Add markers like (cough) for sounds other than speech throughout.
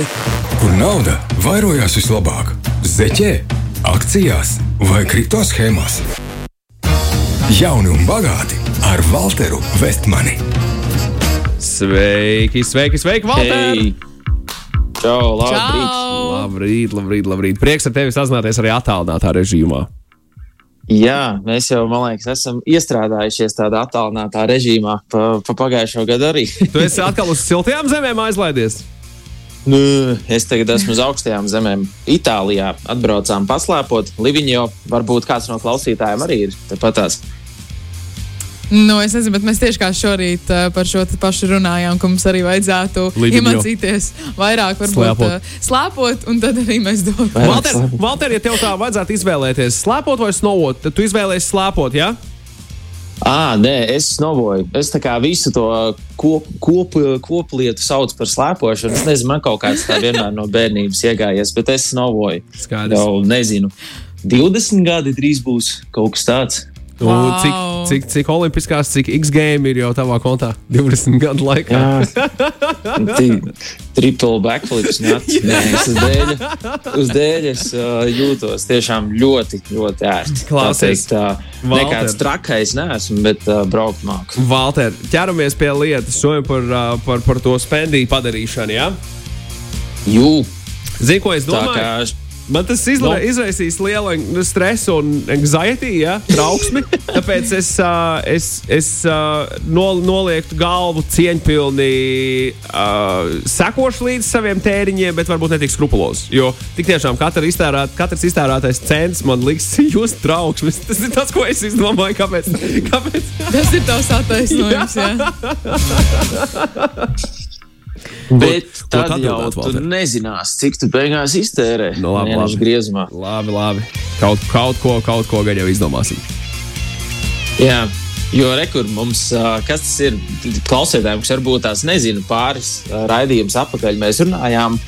biznesa, kur nauda vairojās vislabāk - zeķē, akcijās vai kripto schēmās. Jauni un bagāti ar Walteru Vestmani. Sveiki, sveiki, sveiki, Valter! Hei! Čau, labrīt! Čau! Labrīt, labrīt, labrīt. Prieks ar tevi sazināties arī attālinātā režīmā. Jā, mēs jau, man liekas, esam iestrādājušies tādā attālinātā režīmā pa, pa pagājušo gadu arī. Tu esi atkal uz siltajām zemēm aizlaidies. (laughs) nu, es tagad esmu uz augstajām zemēm. Itālijā atbraucām paslēpot. Liviņo, varbūt kāds no klausītājiem arī ir tepatās. Nu, es nezinu, bet mēs tieši kā šorīt uh, par šo pašu runājām, ka mums arī vajadzētu Līdzi iemācīties vairāk, varbūt Slēpot. uh, slēpot, un tad arī mēs. Vai- Valter, Valter, ja tev tā vajadzētu izvēlēties, slēpot vai snovot, tad tu izvēlēsies slēpot, ja? Ah, nē, es novoju. Es tā kā visu to kop, kop, koplietu saucu par slēpošanu. Es nezinu, man kaut kāds tā vienmēr no bērnības iegājies, bet es novoju. Skaidrs. Jau nezinu. 20 gadi drīz būs kaut kas tāds. Wow. cik, cik, cik olimpiskās, cik X game ir jau tavā kontā (laughs) 20 gadu laikā? (laughs) Tri- Triple backflips. (laughs) Nē, es uz dēļa, uz dēļa es, uh, jūtos tiešām ļoti, ļoti ērti. Klausies, Tā uh, nekāds trakais neesmu, bet uh, braukt māku. Valter, ķeramies pie lietas, šodien par, ā, par, par to spendiju padarīšanu. Ja? Jū, Zini, ko es domāju? Man tas izla, No. izraisīs lielu stresu un anxiety, ja, trauksmi. (laughs) Tāpēc es, uh, es, es uh, nol, nolieku galvu cieņpilni, uh, sekošu līdz saviem tēriņiem, bet varbūt ne tik skrupulos. Jo tik tiešām katra iztērēt, katrs iztērētais cents man liks (laughs) just trauksmes. Tas ir tas, ko es izdomāju. Kāpēc? kāpēc? Tas ir tavs attaisnojums. (laughs) jā. Bet ko tad jau atbildētu, tu Valter? nezināsi, cik tu beigās iztērē. Nu, labi, labi. griezumā. Labi, labi. Kaut, kaut ko, kaut ko gan jau izdomāsim. Jā, jo rekur mums, kas tas ir klausītājiem, kas varbūt tās nezina pāris raidījumus apakaļ, mēs runājām,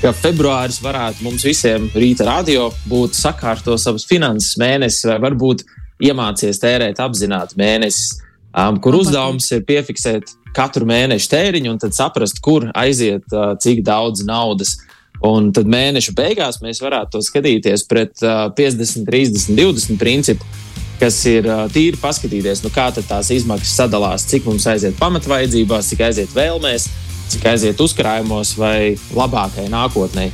ka februāris varētu mums visiem rīta radio būt sakārto savas finanses mēnesis vai varbūt iemācies tērēt apzināti mēnesis, um, kur uzdevums ir piefiksēt katru mēnešu tēriņu un tad saprast, kur aiziet cik daudz naudas. Un tad mēneša beigās mēs varētu skatīties pret uh, 50, 30, 20 principu, kas ir tīri paskatīties, nu, kā tad tās izmaksas sadalās, cik mums aiziet pamatvajadzībās, cik aiziet vēlmēs, cik aiziet uzkrājumos vai labākai nākotnē.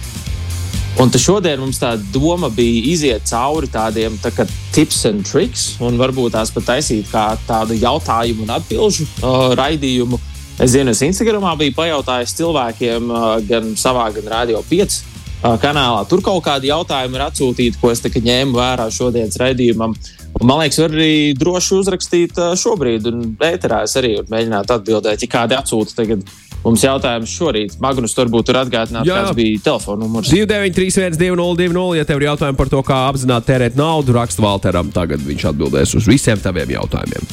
Un šodien mums tā doma bija iziet cauri tādiem tā kā tips un tricks, un varbūt tās pat taisīt kā tādu jautājumu un atbildžu uh, raidījumu. Es zinu, es Instagramā biju pajautājis cilvēkiem, uh, gan savā, gan Radio 5 uh, kanālā. Tur kaut kādi jautājumi ir atsūtīti, ko es ņēmu vērā šodienas raidījumam. Un, man liekas, var arī droši uzrakstīt šobrīd, un ēterā es arī varu mēģināt atbildēt, ja kādi atsūta tagad mums jautājums šorīt. Magnus, varbūt tur atgādināt, Jā. kāds bija telefona numurs. 2931, 202, ja tev ir jautājumi par to, kā apzināti tērēt naudu, raksta Valteram. Tagad viņš atbildēs uz visiem taviem jautājumiem.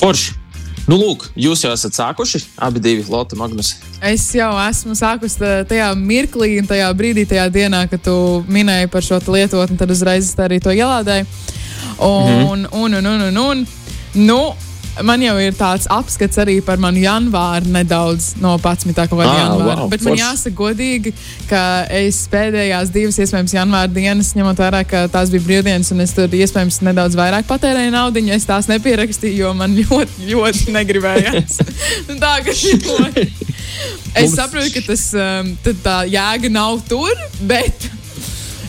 Forši. Nu, lūk, jūs jau esat sākuši, abi divi Lotte Magnus. Es jau esmu sākusi tā- tajā mirklī, un tajā brīdī, tajā dienā, kad tu minēji par šo lietotni, tad uzreiz arī to ielādēju. Un, un, un, un, un, un, nu, man jau ir tāds apskats arī par manu janvāru nedaudz no 11. kaut kāda Ah, janvāra. wow, Bet man jāsaka godīgi, ka es pēdējās divas, iespējams, janvāra dienas, ņemot vērā, ka tās bija brīvdienas, un es tur iespējams nedaudz vairāk patērēju naudu, es tās nepierakstīju, jo man ļoti, ļoti negribējās. (laughs) Nu, tā, ka, (laughs) es Mums- saprotu, ka tas, um, tā jēga nav tur, bet.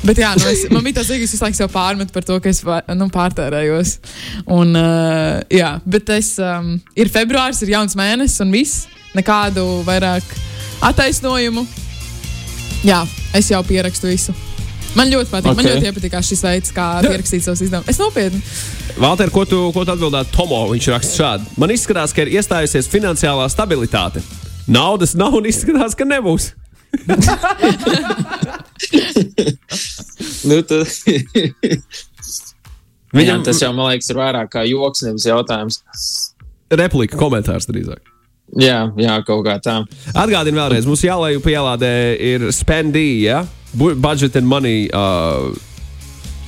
Bet jā, nu es, man bija tāds, es visu laiku sev pārmetu par to, ka es nu, pārtērējos. Un, uh, jā, bet es, um, ir februāris, ir jauns mēnesis un viss. Nekādu vairāk attaisnojumu. Jā, es jau pierakstu visu. Man ļoti patīk. Okay. Man ļoti iepatīk šis veids, kā Jā. pierakstīt savus izdevumus. Es nopietni. Valter, ko tu, ko tu atbildētu Tomo? Viņš raksta šādi. Man izskatās, ka ir iestājusies finansiālā stabilitāte. Naudas nav un izskatās, ka nebūs. Nu, tad... Viņam Viņam tas jau, man liekas, ir vairāk kā joks, nevis jautājums. replika, komentārs drīzāk. Jā, jā kaut kā tā. Atgādini vēlreiz, mums jālaiž pielādē ir spendī, ja? Bu- budget and money uh,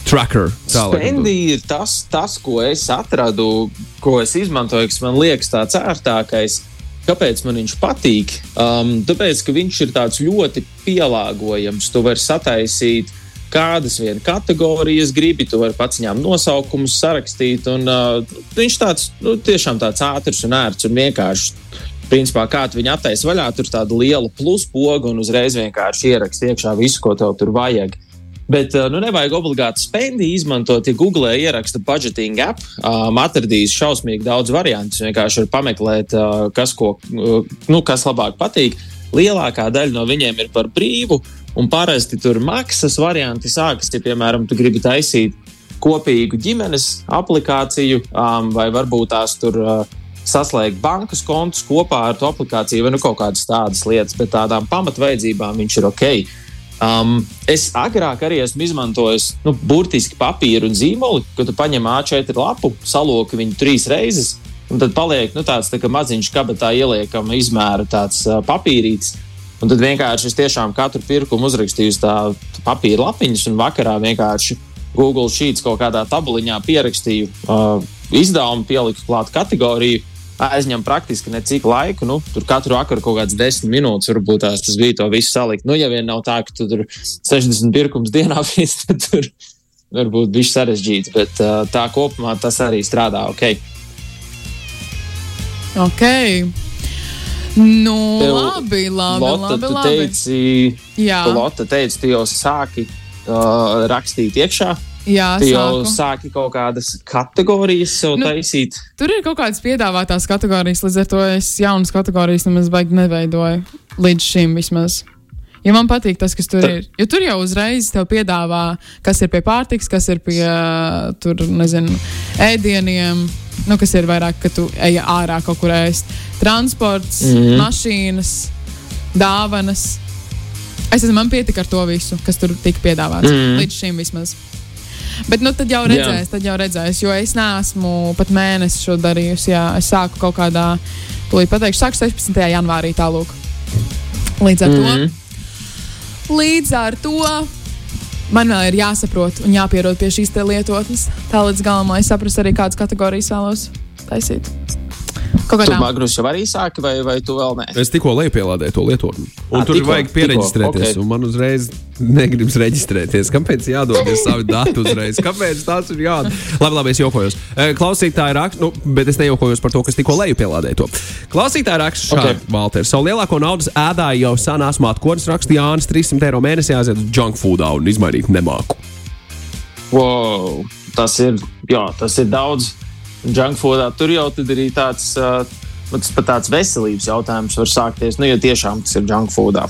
tracker. Spendi ir tas, tas, ko es atradu, ko es izmantoju, kas man liekas tāds ērtākais. Kāpēc man viņš patīk? Um, tāpēc, ka viņš ir tāds ļoti pielāgojams. Tu vari sataisīt kādas vien kategorijas gribi, tu vari pats ņemt nosaukumus, sarakstīt. Un, uh, viņš tāds nu, tiešām tāds ātrs un ērts un vienkāršs. Principā, kā tu viņu attaisno vaļā, tur ir tāda liela pluspoga un uzreiz vienkārši ierakst iekšā visu, ko tev tur vajag. Bet uh, nu, nevajag obligāti spendi izmantot. Ja Google ieraksta budgeting app, um, atradīs šausmīgi daudz variantu. Vienkārši var pameklēt, uh, kas, ko, uh, nu, kas labāk patīk. Lielākā daļa no viņiem ir par brīvu, un parasti tur maksas varianti sākas, ja, piemēram, tu gribi taisīt kopīgu ģimenes aplikāciju, um, vai varbūt tās tur uh, saslēgt bankas kontus kopā ar to aplikāciju, vai nu kaut kādas tādas lietas, bet tādām pamatvajadzībām viņš ir ok. Um, es agrāk arī esmu izmantojis nu, burtiski papīru un zīmoli, kad tu paņem A4 lapu, saloki viņu trīs reizes, un tad paliek nu, tāds tā maziņš kabatā ieliekama izmēra tāds uh, papīrītis. Un tad vienkārši es tiešām katru pirkumu uzrakstīju uz tā papīra lapiņas, un vakarā vienkārši Google Sheets kaut kādā tabuliņā pierakstīju uh, izdevumu, pieliku klāt kategoriju aizņem praktiski necik laiku. Nu, tur katru vakaru kaut kāds desmit minūtes, varbūt tās tas bija to visu salikt. Nu, ja vien nav tā, ka tu tur 60 pirkums dienā (laughs) viss, tad tur varbūt bija sarežģīts, bet uh, tā kopumā tas arī strādā ok. Ok. Nu, Tev, labi, labi, Lota, labi. Labi. teici, Jā. tu, Lota, teici, tu jau sāki uh, rakstīt iekšā. Jā, Tu jau sāku. sāki kaut kādas kategorijas sev Nu, taisīt. Tur ir kaut kādas piedāvātās kategorijas, līdz ar to es jaunas kategorijas nemaz baigi neveidoju. Līdz šim vismaz. Ja man patīk tas, kas tur Tad- ir. Jo tur jau uzreiz tev piedāvā, kas ir pie pārtiks, kas ir pie tur, nezinu, ēdieniem. Nu, kas ir vairāk, ka tu ej ārā kaut kur ēst. Transports, mm. -hmm. mašīnas, dāvanas. Es nezinu, man pietika ar to visu, kas tur tika piedāvāts. Mm. -hmm. Līdz šim vismaz. Bet nu, tad jau redzēs, tad jau redzēs, jo es neesmu pat mēnesi šo darījusi. Jā, es sāku kaut kādā, tūlīt pateikšu, sāku 16. janvārī tālāk. Līdz ar mm -hmm. Mhm. to. Līdz ar to. Man vēl ir jāsaprot un jāpierod pie šīs lietotnes. Tā līdz galam, lai saprastu arī kādas kategorijas vēlos taisīt. Kaut kā Tu tā. Magnus jau arī sāki, vai, vai tu vēl nē? Es tikko lejupielādēju to lietotni. Un Ā, tur tikko, vajag pieregistrēties. tikko, ok. Un man uzreiz negribas reģistrēties. Kāpēc jādodies savi dati uzreiz? Kāpēc tāds ir jādara? Labi, labi, es jokojos. Eh, Klausītāji raksta, nu, bet es nejokojos par to, kas tikko lejupielādēja to. Klausītāji raksta šādi, Ok. okay. Valter. Savu lielāko naudas ēdāju jau senās mātkonis raksta Jānis 300 eiro mēnesī aiziet uz junk foodā un izmainīt nemāku. Wow, tas ir, jā, tas ir daudz junk foodā. Tur jau arī tāds, uh, tas pat tāds veselības jautājums var sākties. Nu, ja tiešām tas ir junk foodā.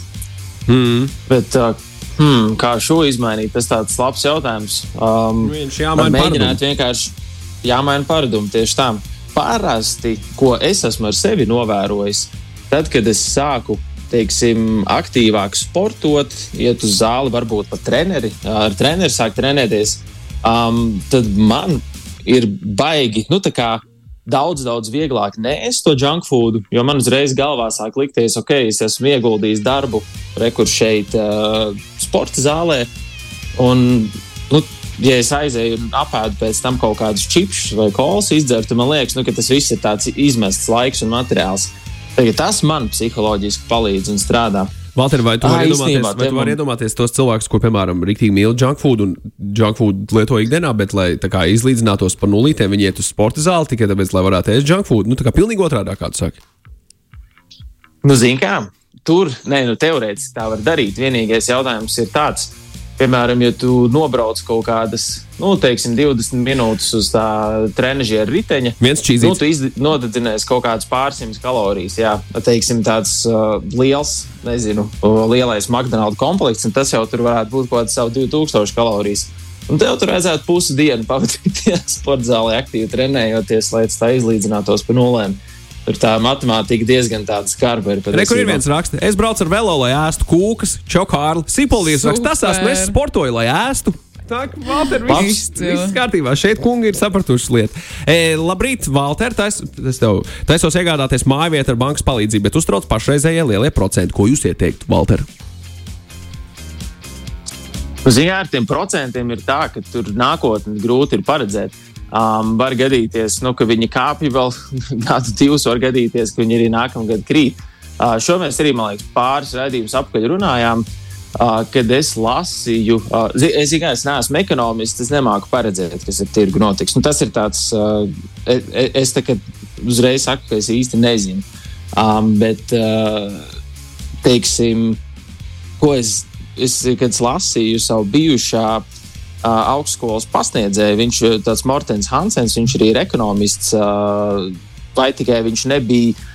Mm. Bet uh, hmm, kā šo izmainīt, tas tāds labs jautājums. Um, Viņš var jāmaina mēģināt paradumu. vienkārši jāmaina paradumu tieši tā. Parasti, ko es esmu ar sevi novērojis, tad, kad es sāku teiksim, aktīvāk sportot, iet uz zāli, varbūt pat treneri, ar treneri sāk trenēties, um, tad man ir baigi. Nu, Daudz, daudz vieglāk nēst to junk food, jo man uzreiz galvā sāk likties, ok, es esmu ieguldījis darbu, rekur šeit, uh, sporta zālē. Un, nu, ja es aizēju un apēdu pēc tam kaut kādus čipsus vai kolas izdzertu, man liekas, nu, tas viss ir tāds izmests laiks un materiāls. Tagad tas man psiholoģiski palīdz un strādā. Valter, vai tu vari iedomāties, vai tu vari iedomāties tos cilvēkus, kur, piemēram, rīktīgi mīl junk food un junk food lieto ikdienā, bet, lai tā kā izlīdzinātos par nulītēm, viņi iet uz sporta zāli tikai tāpēc, lai varētu ēst junk food? Nu, tā kā pilnīgi otrādi, kā tu saki. Nu, zini, kā tur, nē, nu, teorētiski tā var darīt. Vienīgais jautājums ir tāds, piemēram, ja tu nobrauc kaut kādas, nu, teiksim, 20 minūtes uz tā trenižera riteņa. Viens Nu, tu izd- nodedzinās kaut kādas pārsimtas kalorijas. Jā, teiksim, tāds uh, liels, nezinu, uh, lielais McDonald's komplekss, un tas jau tur varētu būt kaut kāds savu 2000 kalorijas. Un tev tur vajadzētu pusi dienu pavadīt (laughs) sporta zālē, aktīvi trenējoties, lai tas tā izlīdzinātos pa nulēm. Tur tā matemātika diezgan tāda skarba ir. Re, kur ir viens raksts? Es braucu ar velo, lai ēstu kūkas. Sīpolies raksts, tas esmu, es Super. sportoju, lai ēstu. Tā kā Valter, viss, viss kārtībā. Šeit kungi ir sapratuši lietu. E, labrīt, Valter, tais, tas tev taisos iegādāties māju vietu ar bankas palīdzību, bet uztrauc pašreizējie lielie procenti. Ko jūs ieteiktu, Valter? Ziņā ar tiem procentiem ir tā, ka tur nākotnē grūti ir paredzēt. Um, var gadīties, nu, ka viņi kāpj vēl (laughs) gadu, divus, var gadīties, ka viņi arī nākamgad krīt. Uh, šo mēs arī, man liekas, pāris raidījumus apkaļ runājām. Uh, kad es lasīju, uh, es, es, es neesmu ekonomists, es nemāku paredzēt, kas ar tirgu notiks. Nu, tas ir tāds, uh, es, es tā, uzreiz saku, ka es īsti nezinu. Um, bet, uh, teiksim, ko es, es kad es lasīju savu bijušā uh, augstskolas pasniedzēju, viņš ir tāds Mortens Hansens, viņš arī ir ekonomists, vai tikai viņš nebija.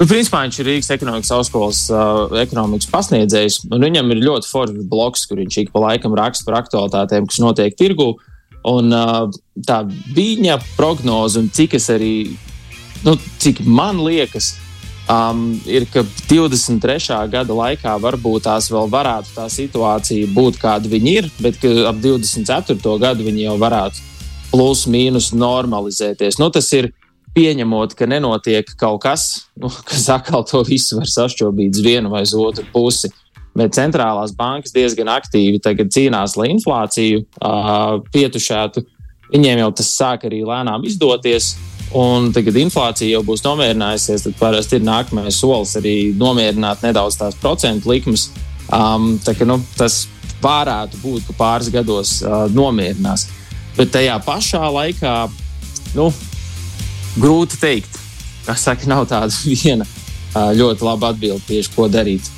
Nu, principā viņš ir Rīgas ekonomikas augstskolas uh, ekonomikas pasniedzējs, viņam ir ļoti foršs bloks, kur viņš ik pa laikam raksta par aktualitātēm, kas notiek tirgū. Un uh, tā viņa prognoze, un cik es arī, nu, cik man liekas, uh, um, ir, ka 23. gada laikā varbūt tās vēl varētu tā situācija būt, kāda viņi ir, bet ap 24. gadu viņi jau varētu plus mīnus normalizēties. Nu, tas ir pieņemot, ka nenotiek kaut kas, nu, (laughs) kas atkal to visu var sašķobīt uz vienu vai uz otru pusi. Bet centrālās bankas diezgan aktīvi cīnās, lai inflāciju uh, pietušētu. Viņiem jau tas sāk arī lēnām izdoties. Un tagad inflācija jau būs nomierinājusies, tad parasti ir nākamais solis arī nomierināt nedaudz tās procentu likmes. Um, tā, ka, nu, tas varētu būt, ka pāris gados uh, nomierinās. Bet tajā pašā laikā nu, grūti pateikt. Kā saka, nav tāda (laughs) viena uh, ļoti laba atbilde tieši ko darīt.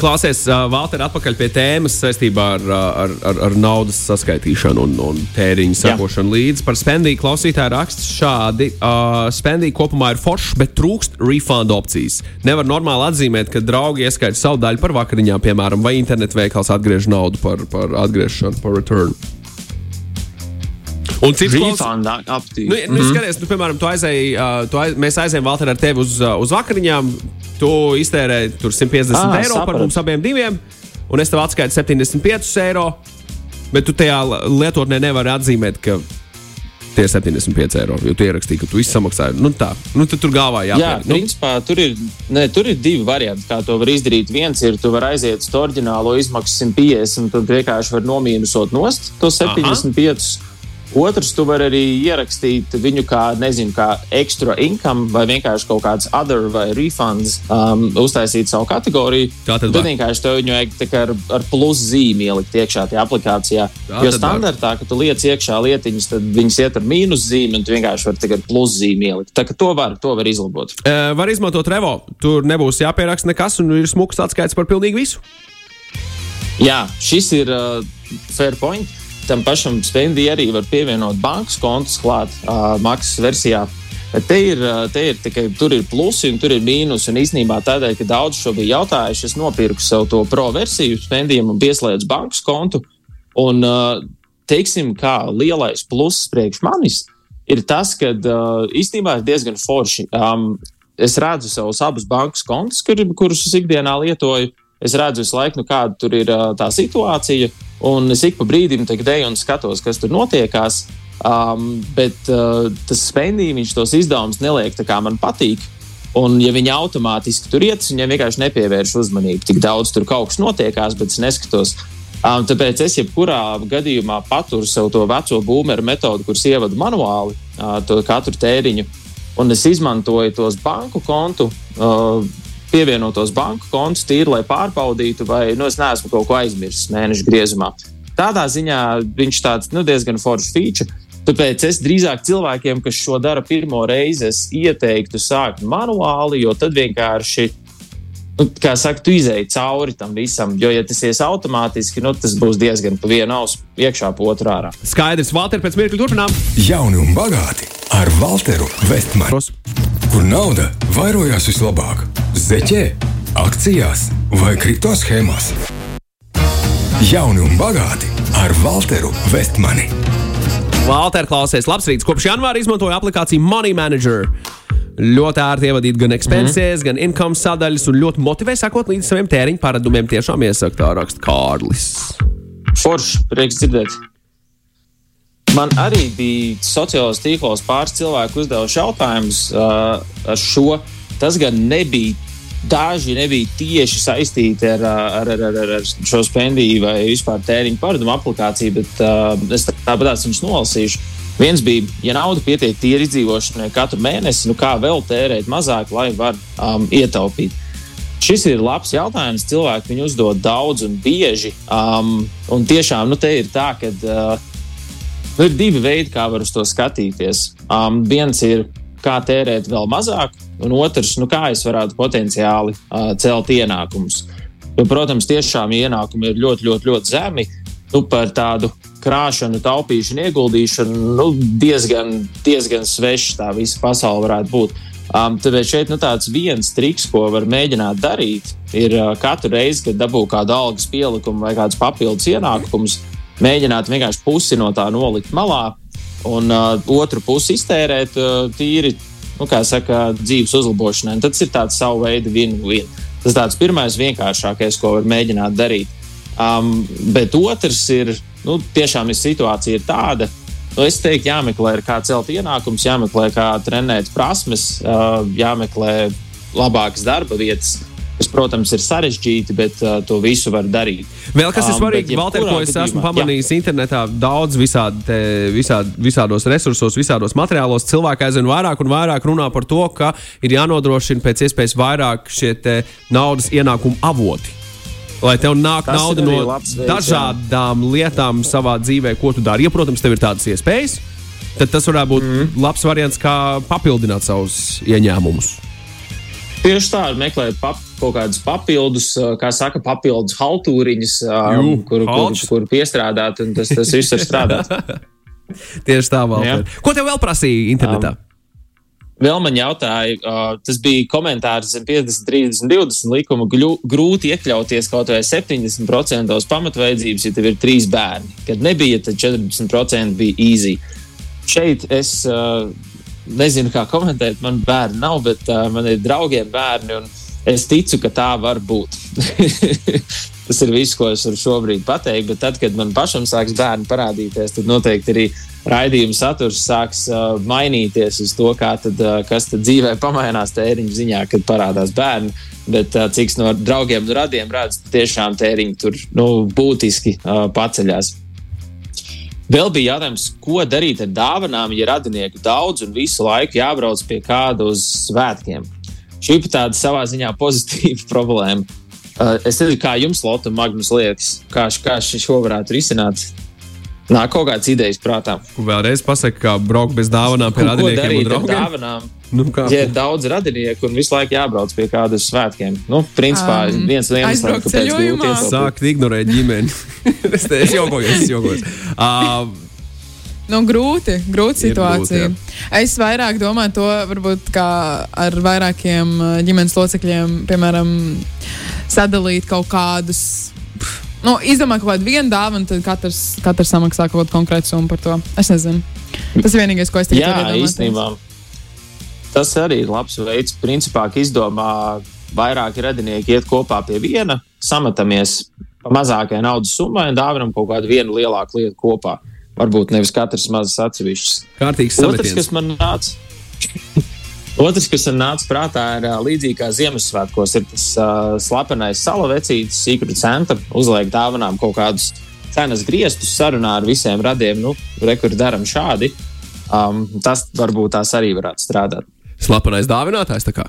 Klausies, uh, Valter, atpakaļ pie tēmas saistībā ar, ar, ar, ar naudas saskaitīšanu un, un tēriņu sekošanu līdzi. Par spendiju klausītāju raksts šādi: uh, Spendija kopumā ir foršs, bet trūkst refund opcijas. Nevar normāli atzīmēt, ka draugi ieskaita savu daļu par vakariņām, piemēram, vai internetu veikals atgriež naudu par, par atgriešanu, par return. Un cits klausās, nu, nu, mm -hmm. skaties, nu, piemēram, tu aizēji, uh, tu aiz, mēs aizējām Valter ar tevi uz, uh, uz vakariņām. Tu iztērēji 150 ah, eiro saprat. par mums abiem diviem, un es tev atskaitu 75 eiro. Bet tu tajā lietotnē nevari atzīmēt, ka tie ir 75 eiro. Jo tu ierakstīji, ka tu izsamaksāji. Nu, tā, nu, tur galvā jāpieņem. Jā, nu. principā tur ir, ne, tur ir divi varianti, kā to var izdarīt. Viens ir, tu vari aiziet uz oriģinālo izmaksu 150, un tad vienkārši var nomīnusot nost to 75. Aha. Otrs, tu vari arī ierakstīt viņu kā, nezinu, kā extra income vai vienkārši kaut kāds other vai refunds, um, uztaisīt savu kategoriju. Tā tad, tad vienkārši tev viņu vajag ar, ar plus zīmi ielikt iekšā tajā aplikācijā. Tā jo standartā, ka tu liec iekšā lietiņas, tad viņas iet ar mīnus zīmi un tu vienkārši vari ar plus zīmi ielikt. Tā kā to var, to var izlabot. Uh, var izmantot Revo. Tur nebūs jāpieraksta nekas un ir smuks atskaits par pilnīgi visu. Jā, šis ir uh, fair point tam pašam spendijam arī var pievienot bankas kontus klāt uh, maksas versijā. Te ir, te ir tikai tur ir plusi un tur ir mīnus. Un īsnībā tādēļ, ka daudz šo bija jautājuši, es nopirku sev to pro versiju spendijam un pieslēdzu bankas kontu. Un, teiksim, kā lielais pluss priekš manis ir tas, ka īstenībā ir diezgan forši. Um, es redzu savus abus bankas kontus, kur, kurus es ikdienā lietoju. Es redzu visu laiku, nu, kāda tur ir tā situācija. Un es ik pa brīdim eju un skatos, kas tur notiekās. Um, bet uh, tas spendīgi viņš tos izdevumus neliek tā, kā man patīk. Un, ja viņi automātiski tur iet, viņiem vienkārši nepievērš uzmanību. Tik daudz tur kaut kas notiekās, bet es neskatos. Um, tāpēc es jebkurā gadījumā paturu sev to veco būmeru metodi, kuras ievadu manuāli, uh, to katru tēriņu. Un es izmantoju tos banku kontu, uh, pievienotos banku kontus tīri, lai pārbaudītu, vai nu, es neesmu kaut ko aizmirsis mēneša griezumā. Tādā ziņā viņš tāds nu, diezgan foršs feature. Tāpēc es drīzāk cilvēkiem, kas šo dara pirmo reizi, ieteiktu sākt manuāli, jo tad vienkārši, nu, kā saka, tu izēji cauri tam visam. Jo, ja tas ies automātiski, nu, tas būs diezgan pa vienu ausu iekšā, pa otru ārā. Skaidrs, Valter, pēc mirkļa turpinām. Jauni un bagāti ar Walteru Vestmanu kur nauda vairojās vislabāk - zeķē, akcijās vai kripto schēmās. Jauni un bagāti ar Walteru Vestmani. Valter, klausies, labs rīts. Kopš janvāra izmantoju aplikāciju Money Manager. Ļoti ērti ievadīt gan expenses, mm -hmm. gan income sadaļas, un ļoti motivē sekot līdz saviem tēriņu paradumiem. Tiešām iesaka tā raksta Kārlis. Forši, prieks dzirdēt. Man arī bija sociālajos tīklos pāris cilvēku uzdevuši jautājumus uh, ar šo. Tas gan nebija. Daži nebija tieši saistīti ar, ar, ar, ar, ar šo spendiju vai vispār tēriņu pārdomu aplikāciju, bet uh, es tāpat viņus nolasīšu. Viens bija, ja nauda pietiek tīri izdzīvošanai katru mēnesi, nu kā vēl tērēt mazāk, lai var um, ietaupīt. Šis ir labs jautājums. Cilvēki viņu uzdod daudz un bieži. Um, un tiešām nu, te ir tā, ka uh, nu, ir divi veidi, kā var uz to skatīties. Um, viens ir, kā tērēt vēl mazāk, un otrs, nu, kā es varētu potenciāli uh, celt ienākumus. Jo, protams, tiešām ienākumi ir ļoti, ļoti, ļoti zemi. Nu, par tādu krāšanu, taupīšanu, ieguldīšanu nu, diezgan, diezgan svešs tā visa pasaule varētu būt. Um, tāpēc šeit nu, tāds viens triks, ko var mēģināt darīt, ir uh, katru reizi, kad dabū kādu algas pielikumu vai kādus papildus ienākumus, mēģināt vienkārši pusi no tā nolikt malā un uh, otru pusi iztērēt uh, tīri, nu, saka, dzīves uzlabošanai. Un tas ir tāds savu veidu win-win. Tas tāds pirmais vienkāršākais, ko var mēģināt darīt. Um, bet otrs ir, nu, tiešām ir situācija ir tāda, Nu, es teiktu, jāmeklē, kā celt ienākumus, jāmeklē, kā trenēt prasmes, jāmeklē labākas darba vietas. Tas, protams, ir sarežģīti, bet uh, to visu var darīt. Vēl kas ir svarīgi, um, Valter, ko es gadījumā, esmu pamanījis jā. internetā, daudz visādi, te, visādi, visādos resursos, visādos materiālos. Cilvēki aizvien vairāk un vairāk runā par to, ka ir jānodrošina pēc iespējas vairāk šie naudas ienākumu avoti lai tev nāk Tas nauda no veids, dažādām jā. lietām savā dzīvē, ko tu dari. Ja, protams, tev ir tādas iespējas, tad tas varētu būt mm. labs variants, kā papildināt savus ieņēmumus. Tieši tā, meklēt pap, kaut kādus papildus, kā saka, papildus haltūriņus, um, kur, kur, kur piestrādāt, un tas, tas viss var strādāt. (laughs) Tieši tā, Valter. Ko tev vēl prasīja internetā? Um, Vēl man jautāja, uh, tas bija komentārs zem 50, 30, 20 likuma. Grūti iekļauties kaut vai 70% pamatveidzības, ja tev ir trīs bērni. Kad nebija, tad 40% bija easy. Šeit es uh, nezinu, kā komentēt. Man bērni nav, bet uh, man ir draugiem bērni. Es ticu, ka tā var būt. (laughs) Tas ir viss, ko es varu šobrīd pateikt. Bet tad, kad man pašam sāks bērni parādīties, tad noteikti arī raidījuma saturs sāks uh, mainīties uz to, tad, uh, kas tad dzīvē pamainās tēriņu ziņā, kad parādās bērni. Bet uh, cik no draugiem un radiem redz, tiešām tēriņi tur nu, būtiski uh, paceļās. Vēl bija jautājums, ko darīt ar dāvanām, ja radinieku daudz un visu laiku jābrauc pie kāda uz svētkiem. Šī ir tāda savā ziņā pozitīva (laughs) problēma. Uh, es nezinu, kā jums, Lotte, Magnus, liekas, kā, kā šo varētu risināt. Nāk kaut kādas idejas prātā. Vēlreiz pasaka, kā braukt bez dāvanām pie radiniekiem un draugiem. Dāvanām? Nu, kā? ja ir daudz radinieku un visu laiku jābrauc pie kādas svētkiem, nu, principā um, viens no iemesliem, kāpēc grūti sākt ignorēt ģimeni. (laughs) es te es jokojos, es jokojos. Uh, Nu, grūti, grūti situācija. Grūti, jā. es vairāk domāju to, varbūt kā ar vairākiem ģimenes locekļiem, piemēram, sadalīt kaut kādus Nu, izdomā kaut kādu vienu dāvanu, tad katrs, katrs samaksā kaut kādu konkrētu summu par to. Es nezinu. Tas ir vienīgais, ko es teicu. Jā, īstenībā. Tas arī ir labs veids, principā, ka izdomā vairāki radinieki iet kopā pie viena, sametamies pa mazākajai naudas summai un dāvinam kaut kādu vienu lielāku lietu kopā. Varbūt nevis katrs mazs atsevišķs. Kārtīgs sametiens. Otrs, kas man nāca. Otrs, kas man nāca prātā, ir līdzīgi kā Ziemassvētkos, ir tas uh, slepenais salavecītis, Secret Santa, uzliek dāvanām kaut kādus cenas griestus, sarunā ar visiem radiem, nu, rekur daram šādi. Um, tas varbūt tās arī varētu strādāt. Slepenais dāvinātājs tā kā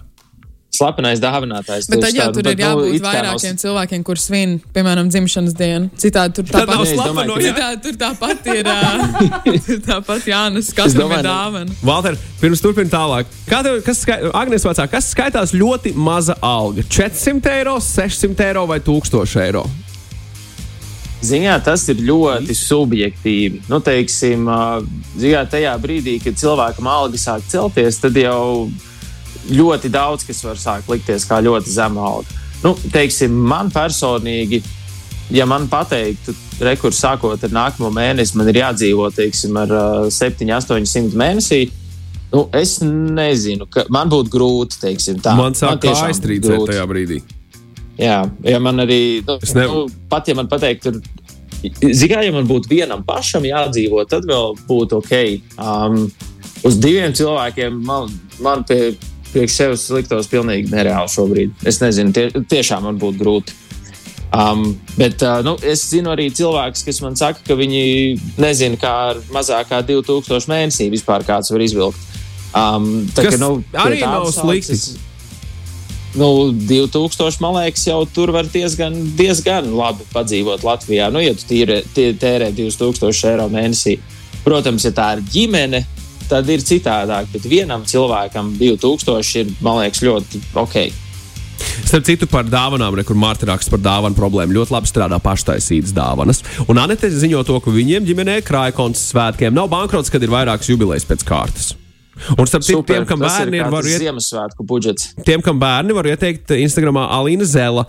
slepenais dāvinātājs. Bet tad jau tur ir nu, jābūt nu, vairākiem no... cilvēkiem, kuriem svin, piemēram, dzimšanas dienu. Citādi tur tāpat, slepeno, citādi, tur tāpat ir (laughs) tur tāpat jānes katram ir dāvana. Valter, pirms turpin tālāk. Kā tev, kas, skai, Agnes vecā, kas skaitās ļoti maza alga? 400 eiro, 600 eiro vai 1000 eiro? Ziņā tas ir ļoti subjektīvi. Nu, teiksim, ziņā tajā brīdī, kad cilvēkam alga sāk celties, tad jau ir ļoti daudz, kas var sākt likties kā ļoti zema alga. Nu, teiksim, man personīgi, ja man pateiktu, rekurs sākot ar nākamo mēnesi, man ir jādzīvo teiksim, ar uh, 7, 800 mēnesī. Nu, es nezinu, ka man būtu grūti. Teiksim, tā. Man sāk kā aizstrīdēt tajā brīdī. Jā, ja man arī, nu, nu, pat ja man pateiktu, Zinām, ja man būtu vienam pašam jādzīvot, tad vēl būtu ok. Um, uz diviem cilvēkiem man, man pie priekš sevis liktos pilnīgi nereāli šobrīd. Es nezinu, tie, tiešām man būtu grūti. Um, bet uh, nu, es zinu arī cilvēkus, kas man saka, ka viņi nezina, kā ar mazāk kā 2000 mēnesī vispār kāds var izvilkt. Um, tā, Kas ka, nu, arī nav slikti. Nu, 2000, man liekas, jau tur var diezgan, diezgan labi padzīvot Latvijā. Nu, ja tu tīre, tie- tērē 2000 eiro mēnesī, protams, ja tā ir ģimene, tad ir citādāk. Bet vienam cilvēkam 2000 ir, man liekas, ļoti ok. Starp citu, par dāvanām, re, kur Mārta raksta par dāvanu problēmu, ļoti labi strādā paštaisītas dāvanas. Un Anete ziņo to, ka viņiem ģimenē krāja konts svētkiem nav bankrots, kad ir vairākas jubilejas pēc kārtas. Un starp citu, tiem, kam bērni ir, kā var tas iet, Ziemassvētku budžets. tiem, kam bērni var ieteikt Instagramā Alīna Zela.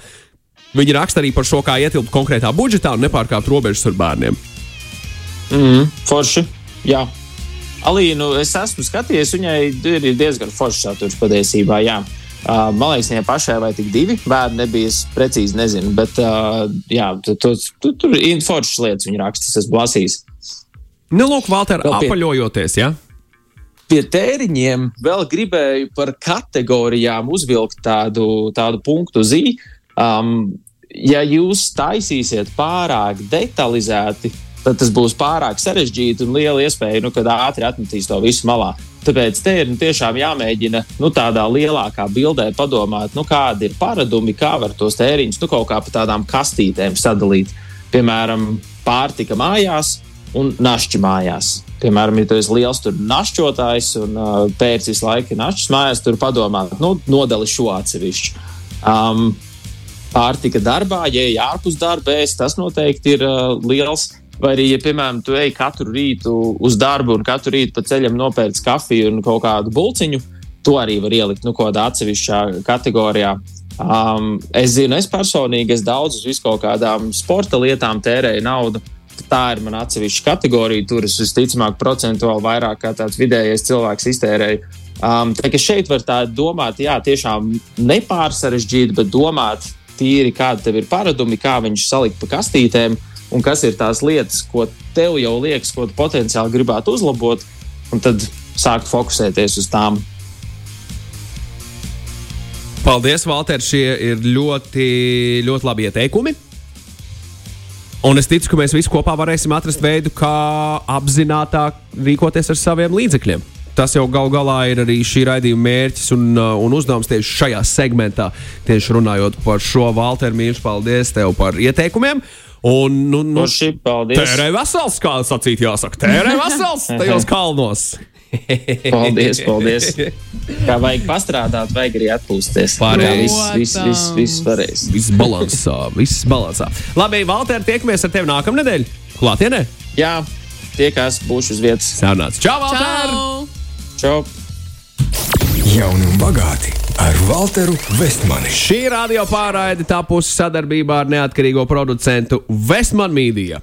Viņa raksta arī par šo, kā ietilpt konkrētā budžetā un nepārkāpt robežas ar bērniem. Mm, forši. Jā. Alīnu es esmu skatījies, viņai ir diezgan foršs saturs patiesībā. Jā. Uh, man liekas, viņai pašai vai tik divi bērni nebija. Es precīzi nezinu, bet uh, jā, tu, tu, tu, tur ir foršas lietas, viņa raksta. Es esmu lasījis. Nu, lūk, Valter, pie- apaļojoties, ja? Pie tēriņiem vēl gribēju par kategorijām uzvilkt tādu, tādu punktu zīmi. Um, ja jūs taisīsiet pārāk detalizēti, tad tas būs pārāk sarežģīti un liela iespēja, nu, kad ātri atmetīs to visu malā. Tāpēc te ir nu, tiešām jāmēģina nu, tādā lielākā bildē padomāt, nu, kādi ir paradumi, kā var tos tēriņus nu, kaut kā pa tādām kastītēm sadalīt. Piemēram, pārtika mājās un našķi mājās. Piemēram, ja tu esi liels našķotājs un uh, pēc visu laiku ir našķis mājās, tur padomā, nu, nodali šo atsevišķu. Um, pārtika darbā, ja ej ārpus darba, ēst, tas noteikti ir uh, liels. Vai arī, ja, piemēram, tu ej katru rītu uz darbu un katru rītu pa ceļam nopērci kafiju un kaut kādu bulciņu, to arī var ielikt nu, kaut kādā atsevišķā kategorijā. Um, es zinu, es personīgi es daudz uz kaut kādām sporta lietām tērēju naudu. Tā ir mana atsevišķa kategorija. Tur es visticamāk procentuāli vairāk kā tāds vidējais cilvēks iztērēju. Um, tā kā šeit var tā domāt, jā, tiešām nepārsarežģīt, bet domāt tīri, kādi tev ir paradumi, kā viņus salikt pa kastītēm un kas ir tās lietas, ko tev jau liekas, ko tu potenciāli gribētu uzlabot, un tad sākt fokusēties uz tām. Paldies, Valter. Šie ir ļoti, ļoti labi ieteikumi. Un es ticu, ka mēs visi kopā varēsim atrast veidu, kā apzinātiāk rīkoties ar saviem līdzekļiem. Tas jau gal galā ir arī šī raidījuma mērķis un, uh, un uzdevums tieši šajā segmentā. Tieši runājot par šo Valteru Mīļš, paldies tev par ieteikumiem. Un, nu, nu, No šī paldies! tērē vesels, kā sacīt, jāsaka, tērē vesels tajos kalnos. (laughs) Paldies, paldies! Kā vajag pastrādāt, vajag arī atpūsties. Pareizi. Viss, viss, viss, viss pareizi. Viss balansā, viss balansā. Labi, Valter, tiekamies ar tevi nākamnedēļ. Klātienē? Jā, tiekās, būšu uz vietas. Sēnāts. Čau, Valter! Čau! Čau! Jauni un bagāti ar Walteru Vestmani. Šī radio pārraide tapusi sadarbībā ar neatkarīgo producentu Vestman Media.